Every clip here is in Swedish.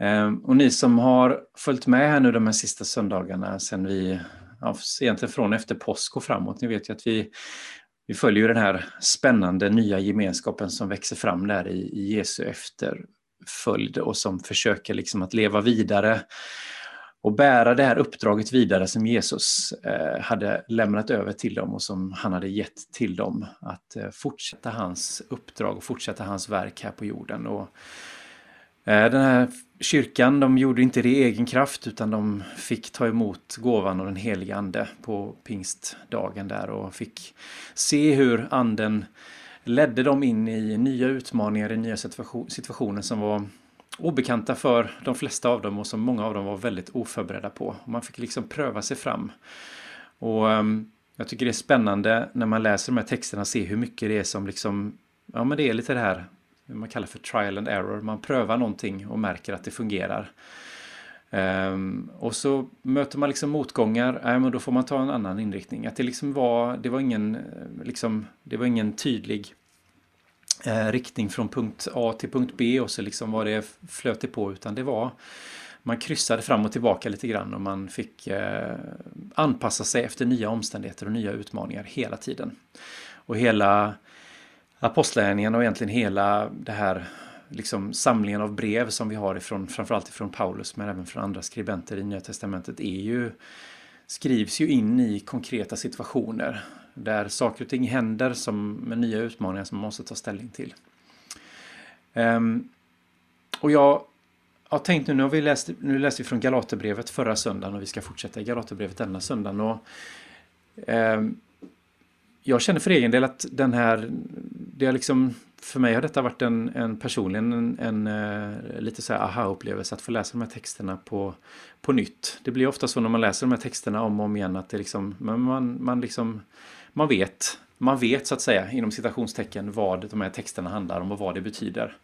Ehm, och ni som har följt med här nu de här sista söndagarna sen vi, ja, egentligen från efter påsk och framåt, ni vet ju att vi, vi följer ju den här spännande nya gemenskapen som växer fram där i, i Jesu efterföljd och som försöker liksom att leva vidare och bära det här uppdraget vidare som Jesus eh, hade lämnat över till dem och som han hade gett till dem. Att eh, fortsätta hans uppdrag och fortsätta hans verk här på jorden. Och, Eh, den här kyrkan, de gjorde inte det i egen kraft utan de fick ta emot gåvan och den heliga ande på pingstdagen där och fick se hur anden ledde dem in i nya utmaningar, i nya situationer som var obekanta för de flesta av dem och som många av dem var väldigt oförberedda på. Man fick liksom pröva sig fram. Och ehm, jag tycker det är spännande när man läser de här texterna se hur mycket det är som liksom, ja men det är lite det här man kallar för trial and error. Man prövar någonting och märker att det fungerar. Um, och så möter man liksom motgångar, ja, men då får man ta en annan inriktning. Att det liksom var, det var ingen, eh, liksom, det var ingen tydlig eh, riktning från punkt A till punkt B och så liksom var det flöt det på utan det var man kryssade fram och tillbaka lite grann och man fick eh, anpassa sig efter nya omständigheter och nya utmaningar hela tiden. Och hela Apostlagärningarna och egentligen hela det här liksom samlingen av brev som vi har ifrån, framförallt ifrån Paulus men även från andra skribenter i Nya Testamentet är ju, skrivs ju in i konkreta situationer där saker och ting händer som, med nya utmaningar som man måste ta ställning till. Um, och jag har tänkt nu, nu har vi läst, nu läste vi från Galaterbrevet förra söndagen och vi ska fortsätta i Galaterbrevet denna söndagen. Och, um, jag känner för egen del att den här, det har liksom, för mig har detta varit en, en personligen en, en, eh, lite så här aha-upplevelse att få läsa de här texterna på, på nytt. Det blir ofta så när man läser de här texterna om och om igen att det liksom, man, man liksom man vet, man vet så att säga inom citationstecken vad de här texterna handlar om och vad det betyder.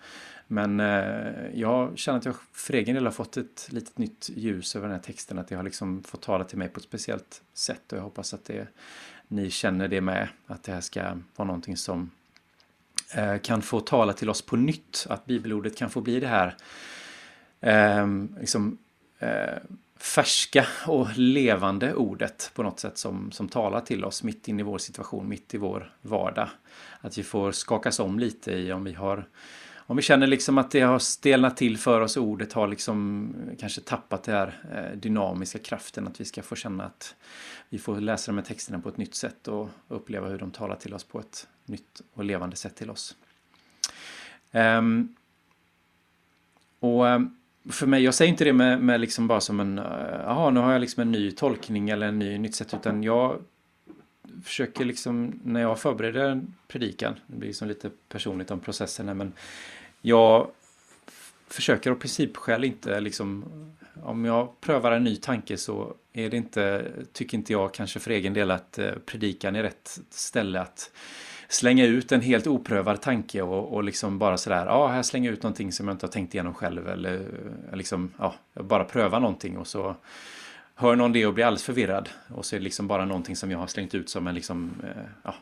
Men eh, jag känner att jag för egen del har fått ett litet nytt ljus över den här texten, att det har liksom fått tala till mig på ett speciellt sätt och jag hoppas att det, ni känner det med, att det här ska vara någonting som eh, kan få tala till oss på nytt, att bibelordet kan få bli det här eh, liksom, eh, färska och levande ordet på något sätt som, som talar till oss mitt in i vår situation, mitt i vår vardag. Att vi får skakas om lite i om vi har om vi känner liksom att det har stelnat till för oss och ordet har liksom eh, kanske tappat den här eh, dynamiska kraften, att vi ska få känna att vi får läsa de här texterna på ett nytt sätt och uppleva hur de talar till oss på ett nytt och levande sätt till oss. Um, och ehm, för mig, jag säger inte det med, med liksom bara som en, eh, jaha nu har jag liksom en ny tolkning eller en ny nytt sätt utan jag försöker liksom när jag förbereder en predikan, det blir liksom lite personligt om processen här men jag försöker av principskäl inte liksom om jag prövar en ny tanke så är det inte, tycker inte jag kanske för egen del att eh, predikan är rätt ställe att slänga ut en helt oprövad tanke och, och liksom bara sådär, ja, här slänger jag ut någonting som jag inte har tänkt igenom själv eller eh, liksom, ja, bara pröva någonting och så hör någon det och blir alldeles förvirrad och så är det liksom bara någonting som jag har slängt ut som en liksom, eh, ja,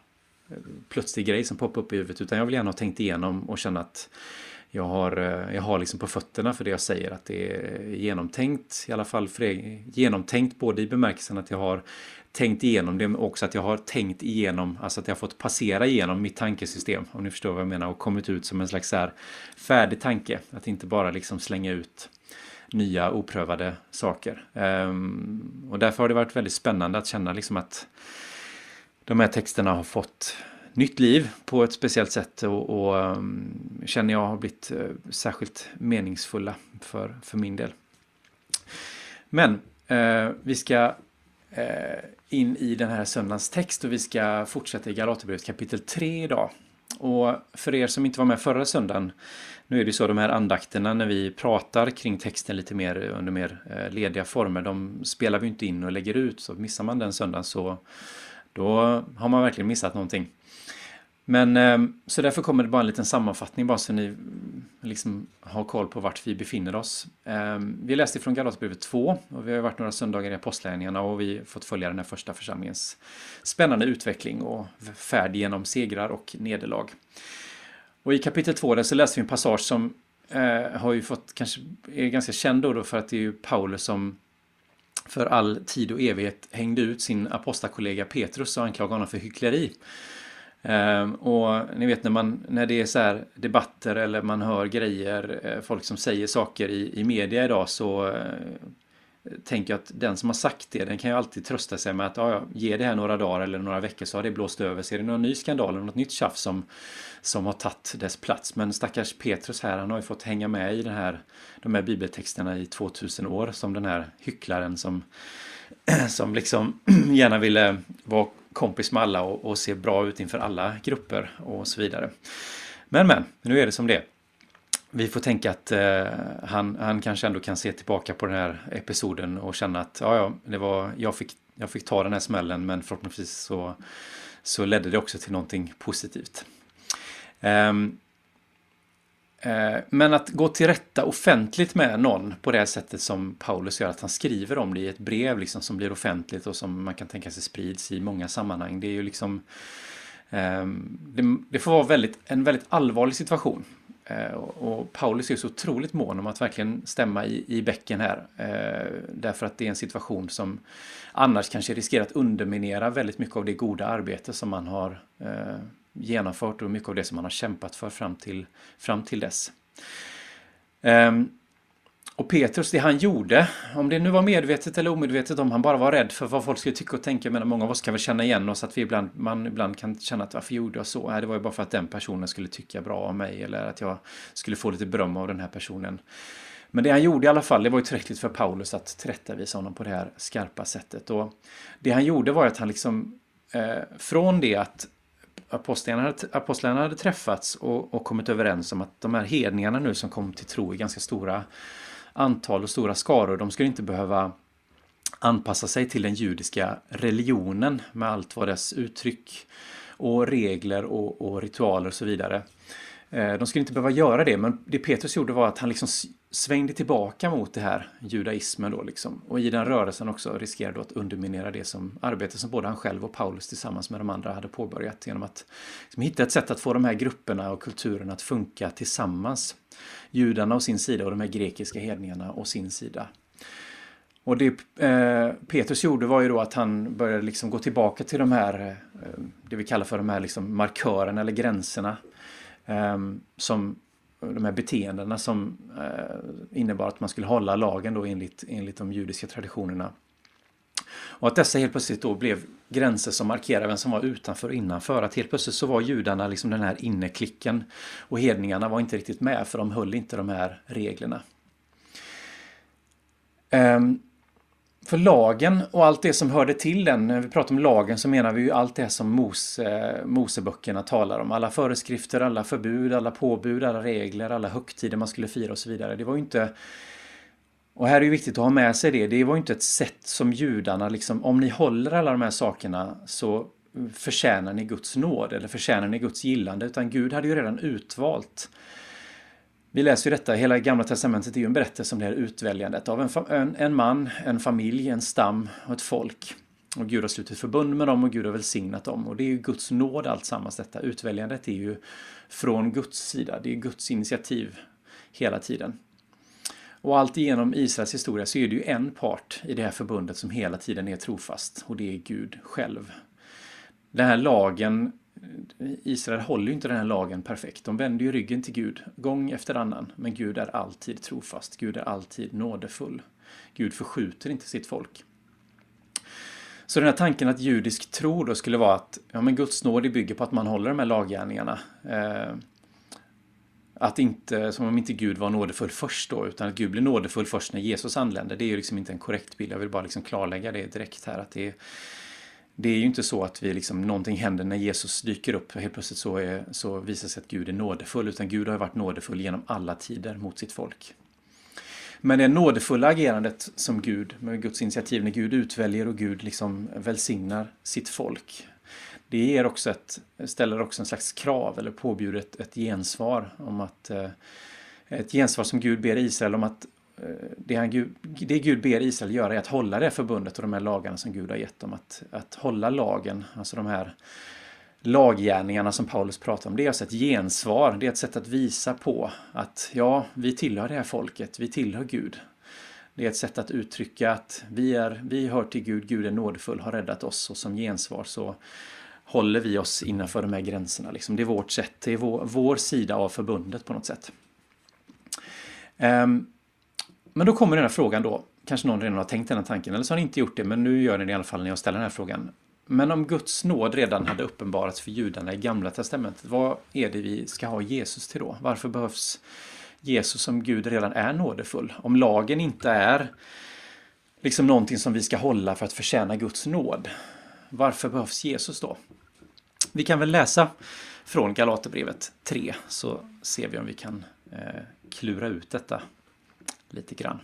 plötslig grej som poppar upp i huvudet utan jag vill gärna ha tänkt igenom och känna att jag har, eh, jag har liksom på fötterna för det jag säger att det är genomtänkt i alla fall för det, genomtänkt både i bemärkelsen att jag har tänkt igenom det, men också att jag har tänkt igenom, alltså att jag har fått passera igenom mitt tankesystem, om ni förstår vad jag menar, och kommit ut som en slags så här färdig tanke. Att inte bara liksom slänga ut nya oprövade saker. Um, och därför har det varit väldigt spännande att känna liksom att de här texterna har fått nytt liv på ett speciellt sätt och, och um, känner jag har blivit uh, särskilt meningsfulla för, för min del. Men uh, vi ska uh, in i den här söndagens text och vi ska fortsätta i Galaterbrevet kapitel 3 idag. Och för er som inte var med förra söndagen, nu är det så de här andakterna när vi pratar kring texten lite mer under mer eh, lediga former, de spelar vi inte in och lägger ut, så missar man den söndagen så då har man verkligen missat någonting. Men ehm, så därför kommer det bara en liten sammanfattning bara så ni mm, liksom har koll på vart vi befinner oss. Ehm, vi läste från Galaterbrevet 2 och vi har varit några söndagar i Apostlagärningarna och vi har fått följa den här första församlingens spännande utveckling och färd genom segrar och nederlag. Och i kapitel 2 där så läste vi en passage som eh, har ju fått, kanske är ganska känd då, då för att det är ju Paulus som för all tid och evighet hängde ut sin apostakollega Petrus och anklagade honom för hyckleri. Um, och ni vet när, man, när det är så här debatter eller man hör grejer, eh, folk som säger saker i, i media idag så eh, tänker jag att den som har sagt det, den kan ju alltid trösta sig med att ja, ge det här några dagar eller några veckor så har det blåst över. Så är det någon ny skandal eller något nytt tjafs som, som har tagit dess plats. Men stackars Petrus här, han har ju fått hänga med i den här, de här bibeltexterna i 2000 år som den här hycklaren som, som liksom gärna ville vara kompis med alla och, och se bra ut inför alla grupper och så vidare. Men men, nu är det som det vi får tänka att eh, han, han kanske ändå kan se tillbaka på den här episoden och känna att ja, ja, det var, jag, fick, jag fick ta den här smällen men förhoppningsvis så, så ledde det också till någonting positivt. Um, Eh, men att gå till rätta offentligt med någon på det sättet som Paulus gör, att han skriver om det i ett brev liksom som blir offentligt och som man kan tänka sig sprids i många sammanhang. Det är ju liksom ehm, det, får vara väldigt, en väldigt allvarlig situation. Eh, och Paulus är så otroligt mån om att verkligen stämma i, i bäcken här. Eh, därför att det är en situation som annars kanske riskerar att underminera väldigt mycket av det goda arbete som man har genomfört och mycket av det som man har kämpat för fram till, fram till dess. Um, och Petrus, det han gjorde, om det nu var medvetet eller omedvetet, om han bara var rädd för vad folk skulle tycka och tänka, men många av oss kan väl känna igen oss att vi ibland, man ibland kan känna att varför gjorde jag så? Nej, det var ju bara för att den personen skulle tycka bra om mig eller att jag skulle få lite beröm av den här personen. Men det han gjorde i alla fall, det var ju tillräckligt för Paulus att tillrättavisa honom på det här skarpa sättet. Och det han gjorde var att han liksom, eh, från det att apostlarna hade, apostlarna hade träffats och, och kommit överens om att de här hedningarna nu som kom till tro i ganska stora antal och stora skaror. De skulle inte behöva anpassa sig till den judiska religionen med allt vad dess uttryck och regler och, och ritualer och så vidare. Eh, de skulle inte behöva göra det, men det Petrus gjorde var att han liksom svängde tillbaka mot det här judaismen då liksom. Och i den rörelsen också riskerade att underminera det som arbete som både han själv och Paulus tillsammans med de andra hade påbörjat genom att liksom, hitta ett sätt att få de här grupperna och kulturerna att funka tillsammans. Judarna å sin sida och de här grekiska hedningarna å sin sida. Och det eh, Petrus gjorde var ju då att han började liksom gå tillbaka till de här, eh, det vi kallar för de här liksom markörerna eller gränserna eh, som de här beteendena som eh, innebar att man skulle hålla lagen då enligt, enligt de judiska traditionerna. Och att dessa helt plötsligt då blev gränser som markerade vem som var utanför och innanför. Att helt plötsligt så var judarna liksom den här inneklicken och hedningarna var inte riktigt med för de höll inte de här reglerna. Um, för lagen och allt det som hörde till den, när vi pratar om lagen så menar vi ju allt det som Mose, Moseböckerna talar om. Alla föreskrifter, alla förbud, alla påbud, alla regler, alla högtider man skulle fira och så vidare. Det var ju inte och här är det viktigt att ha med sig det. Det var ju inte ett sätt som judarna, liksom, om ni håller alla de här sakerna så förtjänar ni Guds nåd eller förtjänar ni Guds gillande. Utan Gud hade ju redan utvalt vi läser ju detta, hela Gamla Testamentet är ju en berättelse om det här utväljandet av en, en, en man, en familj, en stam och ett folk. Och Gud har slutit förbund med dem och Gud har välsignat dem. Och det är ju Guds nåd alltsammans detta. Utväljandet är ju från Guds sida. Det är Guds initiativ hela tiden. Och allt igenom Israels historia så är det ju en part i det här förbundet som hela tiden är trofast. Och det är Gud själv. Den här lagen Israel håller ju inte den här lagen perfekt. De vänder ju ryggen till Gud gång efter annan. Men Gud är alltid trofast. Gud är alltid nådefull. Gud förskjuter inte sitt folk. Så den här tanken att judisk tro då skulle vara att ja, men Guds nåd bygger på att man håller de här laggärningarna. Eh, att inte, som om inte Gud var nådefull först då, utan att Gud blir nådefull först när Jesus anländer. Det är ju liksom inte en korrekt bild. Jag vill bara liksom klarlägga det direkt här. att det är, det är ju inte så att vi liksom, någonting händer när Jesus dyker upp. Helt plötsligt så, är, så visar sig att Gud är nådefull. Utan Gud har varit nådefull genom alla tider mot sitt folk. Men det nådefulla agerandet som Gud, med Guds initiativ, när Gud utväljer och Gud liksom välsignar sitt folk. Det ger också ett, ställer också en slags krav eller påbjuder ett, ett gensvar om att eh, ett gensvar som Gud ber Israel om att Eh, det, han, det Gud ber Israel göra är att hålla det förbundet och de här lagarna som Gud har gett dem. Att, att hålla lagen, alltså de här laggärningarna som Paulus pratar om, det är alltså ett gensvar. Det är ett sätt att visa på att ja, vi tillhör det här folket, vi tillhör Gud. Det är ett sätt att uttrycka att vi, är, vi hör till Gud, Gud är nådefull, har räddat oss och som gensvar så håller vi oss innanför de här gränserna. Liksom. Det är vårt sätt, det är vår, vår sida av förbundet på något sätt. Um, men då kommer den här frågan då, kanske någon redan har tänkt den här tanken, eller så har ni inte gjort det, men nu gör ni det i alla fall när jag ställer den här frågan. Men om Guds nåd redan hade uppenbarats för judarna i Gamla Testamentet, vad är det vi ska ha Jesus till då? Varför behövs Jesus som Gud redan är nådefull? Om lagen inte är liksom någonting som vi ska hålla för att förtjäna Guds nåd, varför behövs Jesus då? Vi kan väl läsa från Galaterbrevet 3 så ser vi om vi kan eh, klura ut detta lite grann.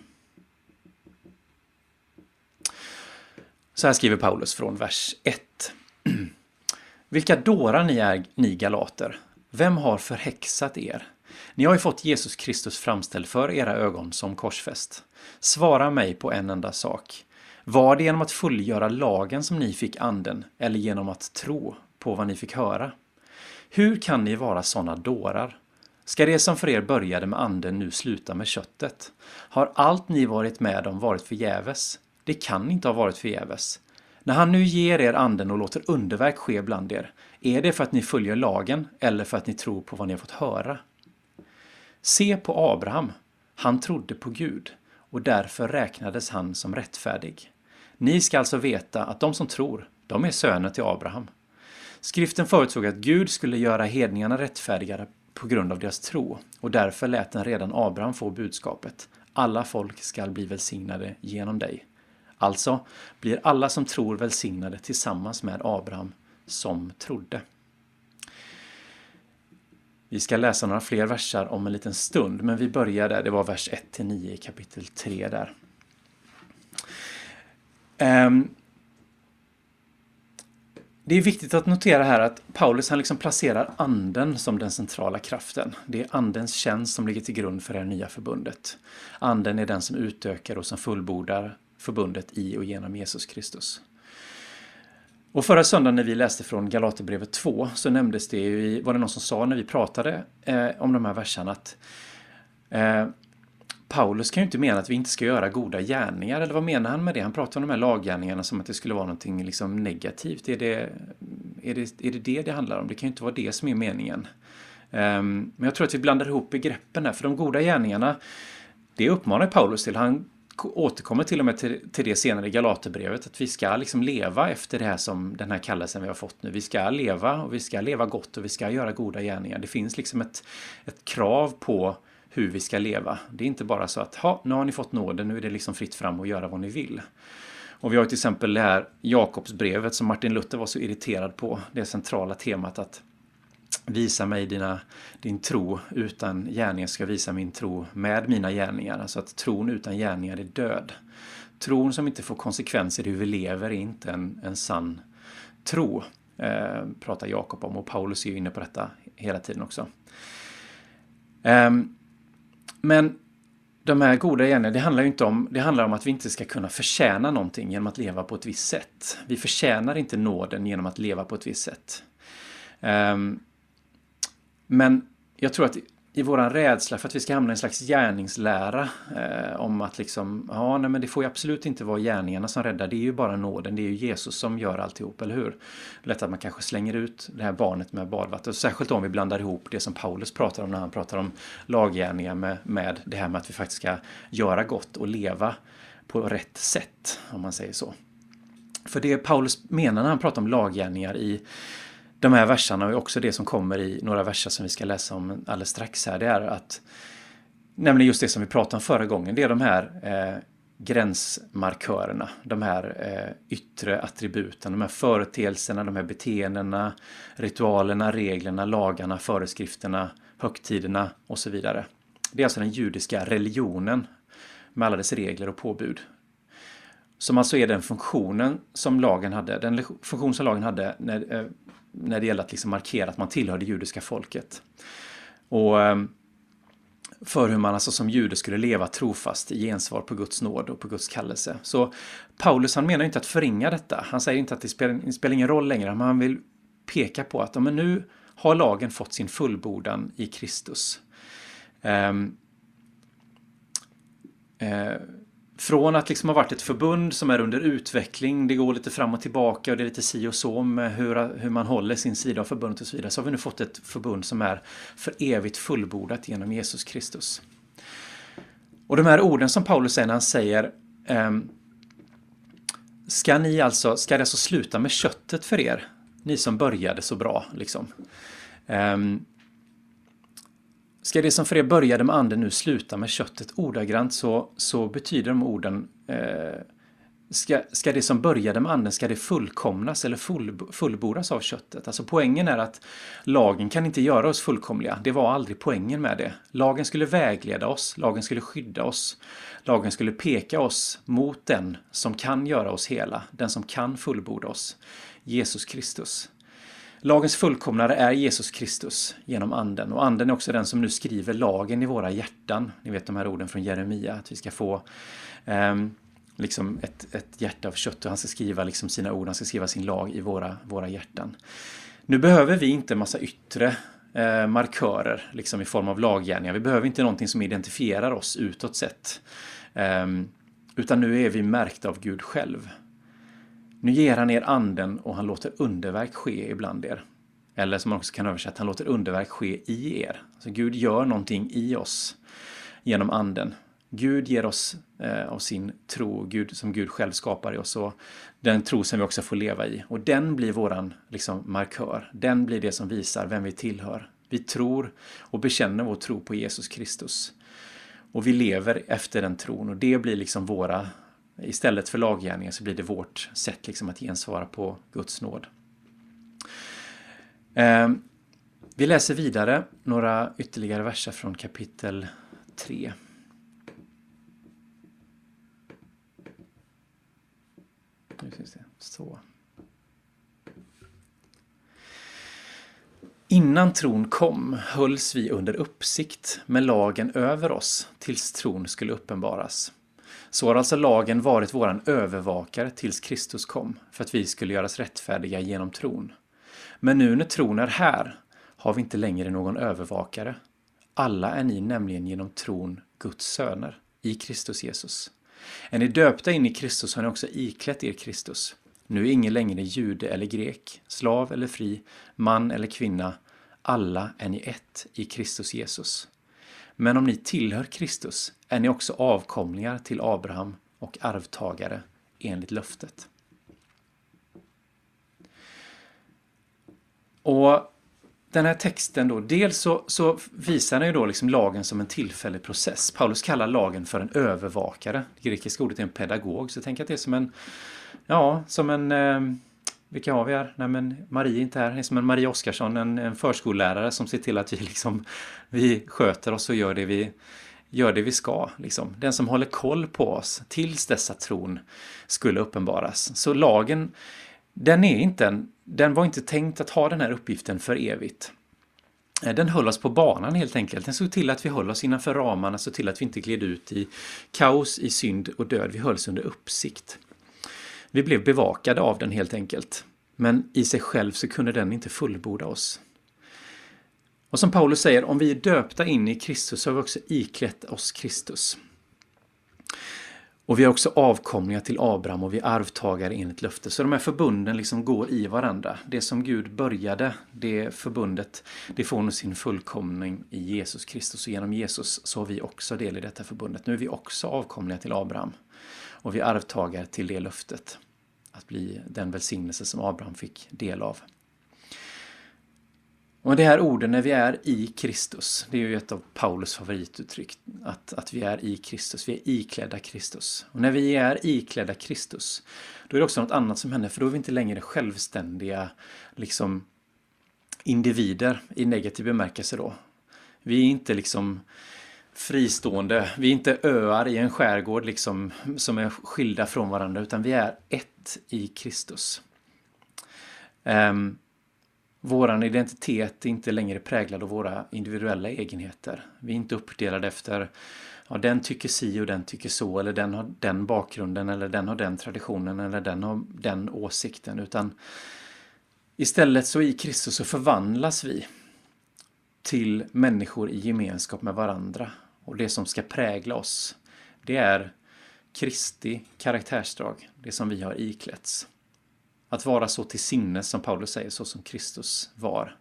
Så här skriver Paulus från vers 1. Vilka dårar ni är, ni galater! Vem har förhäxat er? Ni har ju fått Jesus Kristus framställd för era ögon som korsfäst. Svara mig på en enda sak. Var det genom att fullgöra lagen som ni fick anden eller genom att tro på vad ni fick höra? Hur kan ni vara sådana dårar? Ska det som för er började med anden nu sluta med köttet? Har allt ni varit med om varit förgäves? Det kan inte ha varit förgäves. När han nu ger er anden och låter underverk ske bland er, är det för att ni följer lagen eller för att ni tror på vad ni har fått höra? Se på Abraham. Han trodde på Gud och därför räknades han som rättfärdig. Ni ska alltså veta att de som tror, de är söner till Abraham. Skriften förutsåg att Gud skulle göra hedningarna rättfärdigare på grund av deras tro och därför lät den redan Abraham få budskapet. Alla folk skall bli välsignade genom dig. Alltså blir alla som tror välsignade tillsammans med Abraham som trodde. Vi ska läsa några fler versar om en liten stund, men vi börjar där. Det var vers 1-9 i kapitel 3 där. Um, det är viktigt att notera här att Paulus han liksom placerar anden som den centrala kraften. Det är andens tjänst som ligger till grund för det nya förbundet. Anden är den som utökar och som fullbordar förbundet i och genom Jesus Kristus. Och förra söndagen när vi läste från Galaterbrevet 2 så nämndes det ju, var det någon som sa när vi pratade eh, om de här verserna att eh, Paulus kan ju inte mena att vi inte ska göra goda gärningar, eller vad menar han med det? Han pratar om de här laggärningarna som att det skulle vara någonting liksom negativt. Är det, är, det, är det det det handlar om? Det kan ju inte vara det som är meningen. Um, men jag tror att vi blandar ihop begreppen här, för de goda gärningarna, det uppmanar Paulus till. Han återkommer till och med till, till det senare i Galaterbrevet, att vi ska liksom leva efter det här som den här kallelsen vi har fått nu. Vi ska leva och vi ska leva gott och vi ska göra goda gärningar. Det finns liksom ett, ett krav på hur vi ska leva. Det är inte bara så att ha, nu har ni fått nåden, nu är det liksom fritt fram att göra vad ni vill. Och vi har till exempel det här Jakobsbrevet som Martin Luther var så irriterad på, det centrala temat att Visa mig dina, din tro utan gärningar ska visa min tro med mina gärningar. Alltså att tron utan gärningar är död. Tron som inte får konsekvenser i hur vi lever är inte en, en sann tro. Eh, pratar Jakob om och Paulus är ju inne på detta hela tiden också. Eh, men de här goda gärningarna, det handlar ju inte om, det handlar om att vi inte ska kunna förtjäna någonting genom att leva på ett visst sätt. Vi förtjänar inte nåden genom att leva på ett visst sätt. Um, men jag tror att i våran rädsla för att vi ska hamna i en slags gärningslära eh, om att liksom, ja nej men det får ju absolut inte vara gärningarna som räddar, det är ju bara nåden, det är ju Jesus som gör alltihop, eller hur? Lätt att man kanske slänger ut det här barnet med badvatten, särskilt om vi blandar ihop det som Paulus pratar om när han pratar om laggärningar med, med det här med att vi faktiskt ska göra gott och leva på rätt sätt, om man säger så. För det Paulus menar när han pratar om laggärningar i de här verserna och också det som kommer i några verser som vi ska läsa om alldeles strax här, det är att nämligen just det som vi pratade om förra gången, det är de här eh, gränsmarkörerna, de här eh, yttre attributen, de här företeelserna, de här beteendena, ritualerna, reglerna, lagarna, föreskrifterna, högtiderna och så vidare. Det är alltså den judiska religionen med alla dess regler och påbud. Som alltså är den funktionen som lagen hade, den funktion som lagen hade när, eh, när det gäller att liksom markera att man tillhör det judiska folket. Och ehm, för hur man alltså som jude skulle leva trofast i gensvar på Guds nåd och på Guds kallelse. Så Paulus han menar inte att förringa detta. Han säger inte att det spelar, det spelar ingen roll längre, men han vill peka på att men nu har lagen fått sin fullbordan i Kristus. Um, uh, från att liksom ha varit ett förbund som är under utveckling, det går lite fram och tillbaka och det är lite si och så med hur, hur man håller sin sida av förbundet och så vidare, så har vi nu fått ett förbund som är för evigt fullbordat genom Jesus Kristus. Och de här orden som Paulus säger när han säger ehm, Ska ni alltså, ska det alltså sluta med köttet för er? Ni som började så bra, liksom. Ehm, ska det som för er började med anden nu sluta med köttet? Ordagrant så, så betyder de orden eh, Ska, ska det som började med anden, ska det fullkomnas eller full, fullbordas av köttet? Alltså poängen är att lagen kan inte göra oss fullkomliga. Det var aldrig poängen med det. Lagen skulle vägleda oss, lagen skulle skydda oss. Lagen skulle peka oss mot den som kan göra oss hela, den som kan fullborda oss. Jesus Kristus. Lagens fullkomnare är Jesus Kristus genom anden och anden är också den som nu skriver lagen i våra hjärtan. Ni vet de här orden från Jeremia, att vi ska få um, liksom ett, ett hjärta av kött och han ska skriva liksom sina ord, han ska skriva sin lag i våra, våra hjärtan. Nu behöver vi inte massa yttre eh, markörer liksom i form av laggärningar. Vi behöver inte någonting som identifierar oss utåt sett. Eh, utan nu är vi märkta av Gud själv. Nu ger han er anden och han låter underverk ske ibland er. Eller som man också kan översätta, han låter underverk ske i er. Alltså Gud gör någonting i oss genom anden. Gud ger oss eh, av sin tro, Gud, som Gud själv skapar i oss, och den tro som vi också får leva i. Och den blir våran liksom, markör. Den blir det som visar vem vi tillhör. Vi tror och bekänner vår tro på Jesus Kristus. Och vi lever efter den tron och det blir liksom våra, istället för laggärningar så blir det vårt sätt liksom att gensvara på Guds nåd. Ehm, vi läser vidare några ytterligare verser från kapitel 3. Så. Innan tron kom hölls vi under uppsikt med lagen över oss tills tron skulle uppenbaras. Så har alltså lagen varit våran övervakare tills Kristus kom, för att vi skulle göras rättfärdiga genom tron. Men nu när tron är här har vi inte längre någon övervakare. Alla är ni nämligen genom tron Guds söner i Kristus Jesus. Är ni döpta in i Kristus har ni också iklätt er Kristus. Nu är ingen längre jude eller grek, slav eller fri, man eller kvinna. Alla är ni ett i Kristus Jesus. Men om ni tillhör Kristus är ni också avkomlingar till Abraham och arvtagare enligt löftet. Och den här texten då, dels så, så visar den ju då liksom lagen som en tillfällig process. Paulus kallar lagen för en övervakare. Det grekiska ordet är en pedagog, så tänk att det är som en, ja, som en, eh, vilka har vi här? Nej men Marie är inte här, det är som en Marie Oskarsson, en, en förskollärare som ser till att vi liksom, vi sköter oss och gör det vi, gör det vi ska. Liksom. Den som håller koll på oss tills dessa tron skulle uppenbaras. Så lagen, den är inte en den var inte tänkt att ha den här uppgiften för evigt. Den höll oss på banan helt enkelt. Den såg till att vi höll oss innanför ramarna, såg till att vi inte gled ut i kaos, i synd och död. Vi hölls under uppsikt. Vi blev bevakade av den helt enkelt. Men i sig själv så kunde den inte fullborda oss. Och som Paulus säger, om vi är döpta in i Kristus så har vi också iklätt oss Kristus. Och vi är också avkomlingar till Abraham och vi är arvtagare enligt löfte. Så de här förbunden liksom går i varandra. Det som Gud började, det förbundet, det får nu sin fullkomning i Jesus Kristus. Och genom Jesus så har vi också del i detta förbundet. Nu är vi också avkomlingar till Abraham. Och vi är arvtagare till det löftet. Att bli den välsignelse som Abraham fick del av. Och det här orden när vi är i Kristus, det är ju ett av Paulus favorituttryck. Att, att vi är i Kristus, vi är iklädda Kristus. Och när vi är iklädda Kristus, då är det också något annat som händer, för då är vi inte längre självständiga liksom, individer i negativ bemärkelse då. Vi är inte liksom fristående, vi är inte öar i en skärgård liksom, som är skilda från varandra, utan vi är ett i Kristus. Um, Våran identitet är inte längre präglad av våra individuella egenheter. Vi är inte uppdelade efter ja, den tycker si och den tycker så eller den har den bakgrunden eller den har den traditionen eller den har den åsikten utan Istället så i Kristus så förvandlas vi till människor i gemenskap med varandra. Och det som ska prägla oss, det är Kristi karaktärsdrag, det som vi har iklätts. Att vara så till sinnes som Paulus säger, så som Kristus var.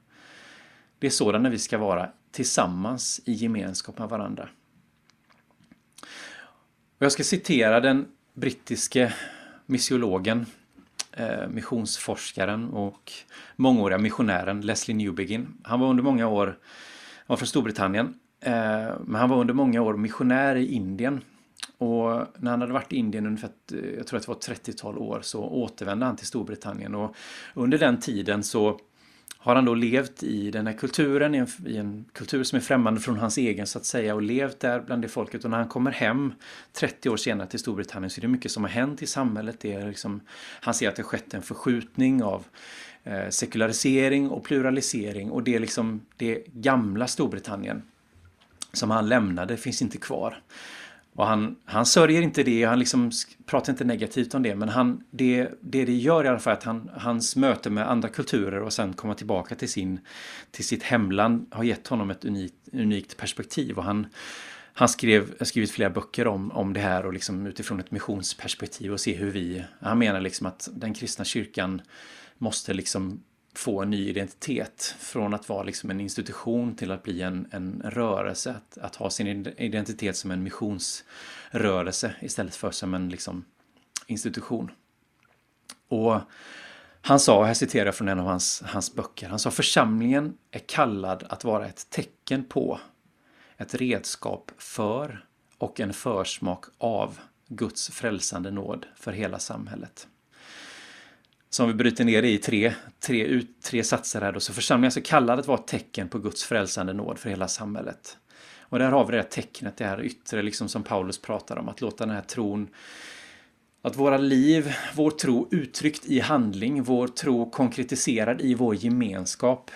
Det är sådana vi ska vara tillsammans i gemenskap med varandra. Och jag ska citera den brittiske missiologen, eh, missionsforskaren och mångåriga missionären Leslie Newbegin. Han var under många år, han var från Storbritannien, Eh, men han var under många år missionär i Indien. Och när han hade varit i Indien ungefär, jag tror att det var 30-tal år, så återvände han till Storbritannien. Och under den tiden så har han då levt i den här kulturen, i en, i en, kultur som är främmande från hans egen så att säga och levt där bland det folket och när han kommer hem 30 år senare till Storbritannien så är det mycket som har hänt i samhället. Det är liksom, han ser att det har skett en förskjutning av eh, sekularisering och pluralisering och det är liksom det gamla Storbritannien som han lämnade finns inte kvar. Och han, han sörjer inte det, han liksom pratar inte negativt om det, men han, det, det det gör i alla fall att han, hans möte med andra kulturer och sen komma tillbaka till, sin, till sitt hemland har gett honom ett unikt, unikt perspektiv. Och han, han skrev, skrivit flera böcker om, om det här och liksom utifrån ett missionsperspektiv och se hur vi... Han menar liksom att den kristna kyrkan måste liksom få en ny identitet. Från att vara liksom en institution till att bli en, en rörelse. Att, att ha sin identitet som en missionsrörelse istället för som en liksom, institution. Och han sa, här citerar jag från en av hans, hans böcker, han sa församlingen är kallad att vara ett tecken på, ett redskap för och en försmak av Guds frälsande nåd för hela samhället som vi bryter ner i tre, tre, ut, tre satser här då. Så församlingen så kallad att vara ett tecken på Guds frälsande nåd för hela samhället. Och där har vi det här tecknet, det här yttre, liksom som Paulus pratar om, att låta den här tron att våra liv, vår tro uttryckt i handling, vår tro konkretiserad i vår gemenskap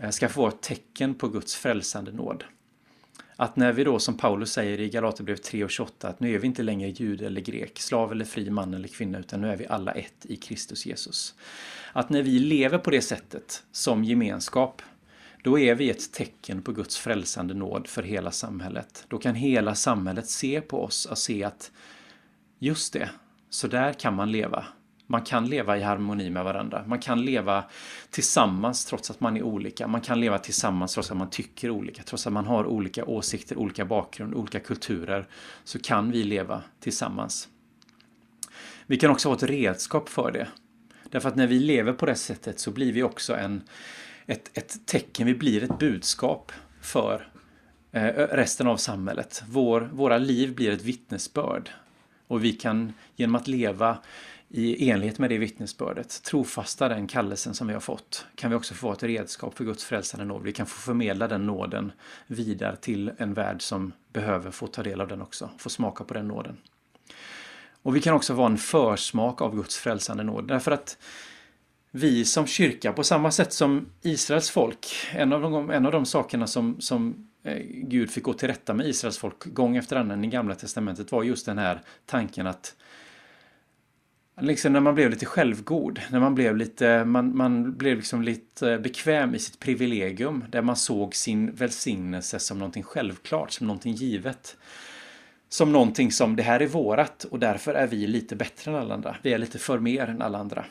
eh, ska få ett tecken på Guds frälsande nåd. Att när vi då, som Paulus säger i Galaterbrevet 3 och 28, att nu är vi inte längre jude eller grek, slav eller fri, man eller kvinna, utan nu är vi alla ett i Kristus Jesus. Att när vi lever på det sättet, som gemenskap, då är vi ett tecken på Guds frälsande nåd för hela samhället. Då kan hela samhället se på oss och se att just det, så där kan man leva. Man kan leva i harmoni med varandra. Man kan leva tillsammans trots att man är olika. Man kan leva tillsammans trots att man tycker olika. Trots att man har olika åsikter, olika bakgrund, olika kulturer. Så kan vi leva tillsammans. Vi kan också ha ett redskap för det. Därför att när vi lever på det sättet så blir vi också en, ett, ett tecken, vi blir ett budskap för eh, resten av samhället. Vår, våra liv blir ett vittnesbörd. Och vi kan genom att leva i enlighet med det vittnesbördet, trofasta den kallelsen som vi har fått, kan vi också få ett redskap för Guds frälsande nåd. Vi kan få förmedla den nåden vidare till en värld som behöver få ta del av den också, få smaka på den nåden. Och vi kan också vara en försmak av Guds frälsande nåd, därför att vi som kyrka, på samma sätt som Israels folk, en av de, en av de sakerna som, som eh, Gud fick gå till rätta med Israels folk gång efter annan i Gamla Testamentet var just den här tanken att Liksom när man blev lite självgod, när man blev lite, man, man blev liksom lite eh, bekväm i sitt privilegium, där man såg sin välsignelse som någonting självklart, som någonting givet. Som någonting som, det här är vårat och därför är vi lite bättre än alla andra. Vi är lite för mer än alla andra.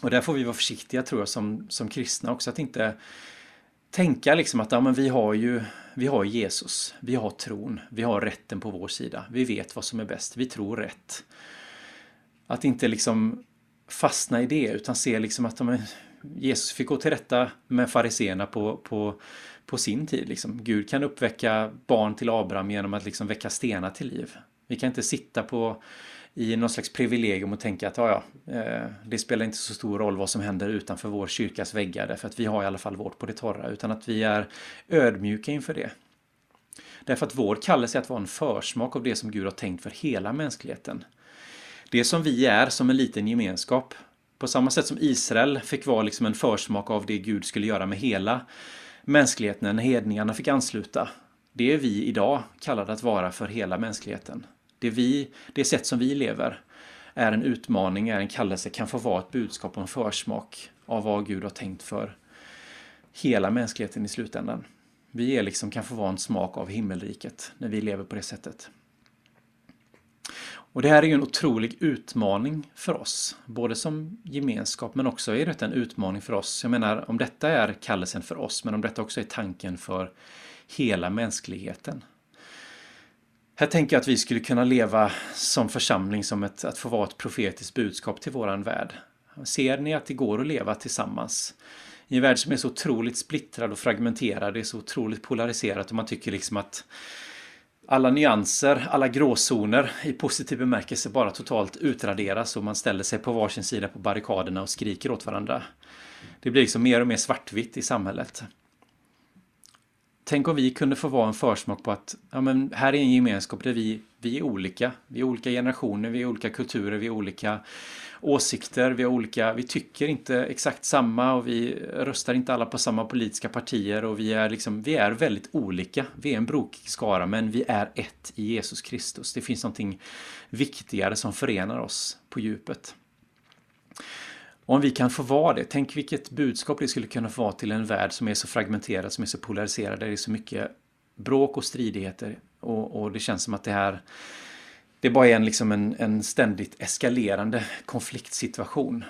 Och där får vi vara försiktiga tror jag som, som kristna också, att inte tänka liksom att ja, men vi har ju vi har Jesus, vi har tron, vi har rätten på vår sida, vi vet vad som är bäst, vi tror rätt. Att inte liksom fastna i det utan se liksom att de, Jesus fick gå till rätta med fariseerna på, på, på sin tid. Liksom. Gud kan uppväcka barn till Abraham genom att liksom väcka stenar till liv. Vi kan inte sitta på i någon slags privilegium och tänka att ja, ja, eh, det spelar inte så stor roll vad som händer utanför vår kyrkas väggar därför att vi har i alla fall vårt på det torra utan att vi är ödmjuka inför det. Därför att vår kallelse är att vara en försmak av det som Gud har tänkt för hela mänskligheten. Det som vi är som en liten gemenskap. På samma sätt som Israel fick vara liksom en försmak av det Gud skulle göra med hela mänskligheten när hedningarna fick ansluta. Det är vi idag kallade att vara för hela mänskligheten. Det, vi, det sätt som vi lever är en utmaning, är en kallelse, kan få vara ett budskap och en försmak av vad Gud har tänkt för hela mänskligheten i slutändan. Vi är liksom, kan få vara en smak av himmelriket när vi lever på det sättet. Och det här är ju en otrolig utmaning för oss, både som gemenskap men också är det en utmaning för oss. Jag menar, om detta är kallelsen för oss, men om detta också är tanken för hela mänskligheten. Här tänker jag att vi skulle kunna leva som församling som ett, att få vara ett profetiskt budskap till våran värld. Ser ni att det går att leva tillsammans? I en värld som är så otroligt splittrad och fragmenterad, det är så otroligt polariserat och man tycker liksom att alla nyanser, alla gråzoner i positiv bemärkelse bara totalt utraderas och man ställer sig på varsin sida på barrikaderna och skriker åt varandra. Det blir liksom mer och mer svartvitt i samhället. Tänk om vi kunde få vara en försmak på att ja, men här är en gemenskap där vi, vi är olika. Vi är olika generationer, vi är olika kulturer, vi är olika åsikter, vi är olika, vi tycker inte exakt samma och vi röstar inte alla på samma politiska partier och vi är liksom, vi är väldigt olika. Vi är en brokig skara men vi är ett i Jesus Kristus. Det finns någonting viktigare som förenar oss på djupet. Om vi kan få vara det, tänk vilket budskap det skulle kunna få vara till en värld som är så fragmenterad, som är så polariserad, där det är så mycket bråk och stridigheter. Och, och det känns som att det här det bara är en, liksom en, en ständigt eskalerande konfliktsituation.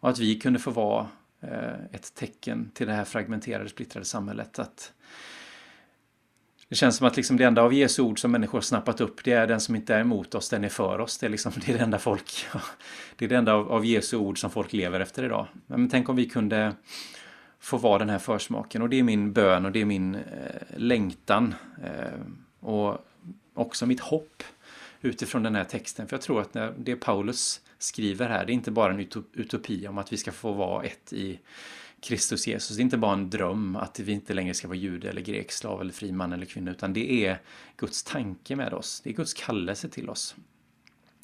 Och att vi kunde få vara eh, ett tecken till det här fragmenterade, splittrade samhället. Att det känns som att liksom det enda av Jesu ord som människor snappat upp, det är den som inte är emot oss, den är för oss. Det är, liksom, det, är det enda folk, det är det enda av, av Jesu ord som folk lever efter idag. Men tänk om vi kunde få vara den här försmaken. Och det är min bön och det är min eh, längtan. Eh, och också mitt hopp utifrån den här texten. För jag tror att det Paulus skriver här, det är inte bara en utopi om att vi ska få vara ett i Kristus Jesus. Det är inte bara en dröm att vi inte längre ska vara jude eller grek, slav eller fri man eller kvinna, utan det är Guds tanke med oss. Det är Guds kallelse till oss.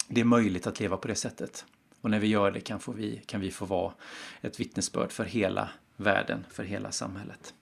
Det är möjligt att leva på det sättet. Och när vi gör det kan, vi, kan vi få vara ett vittnesbörd för hela världen, för hela samhället.